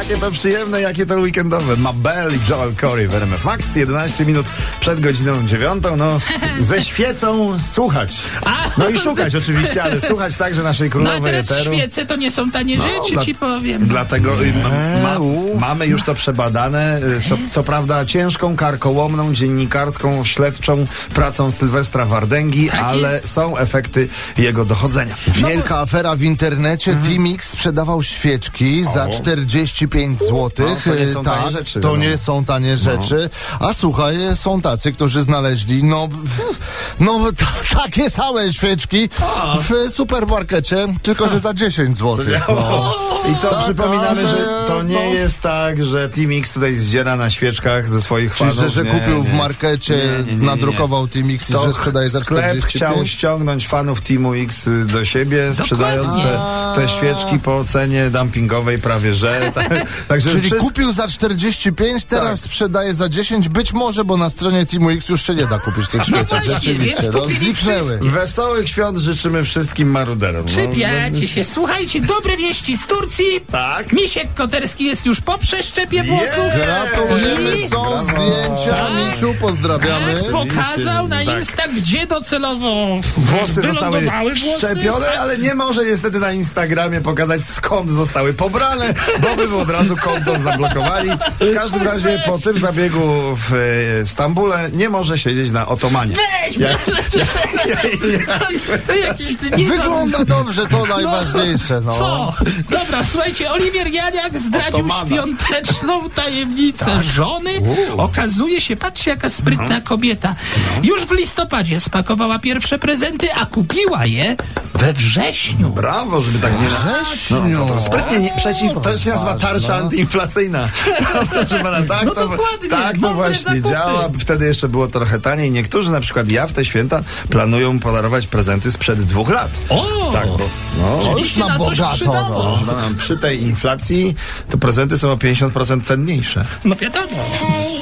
Jakie to przyjemne, jakie to weekendowe. Mabel i Joel Corey w RMF Max. 11 minut przed godziną 9. No, ze świecą słuchać. No i szukać oczywiście, ale słuchać także naszej No a królowej teraz eteru. świece to nie są tanie rzeczy, dla- ci powiem. Dlatego y, ma, ma, mamy już to przebadane. y, Co, co prawda ciężką, karkołomną, dziennikarską, śledczą pracą Sylwestra Wardęgi, Tak ale jest. są efekty jego dochodzenia. Wielka afera w internecie. Mhm. Teamix sprzedawał świeczki za 45 zł. No, to nie są tanie rzeczy, To. No. nie są tanie rzeczy. A słuchaj, są tacy, którzy znaleźli no, no takie same świeczki w supermarkecie, tylko że za 10 zł. No. I to Tak, przypominamy, ale, że to nie no. jest tak, że Teamix tutaj zdziera na świeczkach ze swoich Czyli, fanów. że, że Nie, kupił w nie. markecie, Nie, nie, nadrukował Teamix i To że sprzedaje za sklep 45. chciał ściągnąć fanów Teamu X y, do siebie, sprzedając te, te świeczki po cenie dumpingowej prawie że. Tak, także Czyli wszystko- kupił za 45, teraz Tak. sprzedaje za 10, być może, bo na stronie Teamu X już się nie da kupić tych świeczek. właśnie, Rzeczywiście, więc no. Wesołych świąt życzymy wszystkim maruderom. No, Przypiacie się. Słuchajcie, dobre wieści z Turcji. Tak. Misiek Koterski jest już po przeszczepie włosów. Gratulujemy, I- są Brawo. zdjęcia, Tak. Misiu, pozdrawiamy. Tak, pokazał na tak. Insta, gdzie docelowo Włosy zostały szczepione, ale nie może niestety na Instagramie pokazać skąd zostały pobrane, bo by od razu konto zablokowali. W każdym razie po tym zabiegu w e, Stambule nie może siedzieć na otomanie. Weź, proszę cię. Jakiś ty nie Wygląda dobrze, to najważniejsze. No. Co? Dobra, słuchajcie, Oliwier Janiak zdradził Otomana. świąteczną tajemnicę Tak. żony. Okazuje się, patrzcie jaka sprytna No. kobieta. Już w listopadzie spakowała pierwsze prezenty, a kupiła je we wrześniu. Brawo, żeby tak nie... Wrześniu. No, to, to sprytnie nie, przeciw, to się nazywa tarcza Rozważna. antyinflacyjna. Proszę pana, tak, No to, dokładnie, tak to właśnie zakupy. działa. Wtedy jeszcze było trochę taniej. Niektórzy, na przykład ja w te święta, planują podarować prezenty sprzed dwóch lat. O! Tak, bo no, już na bogato, no. Przy tej inflacji to prezenty są o 50% cenniejsze. No wiadomo. Hej,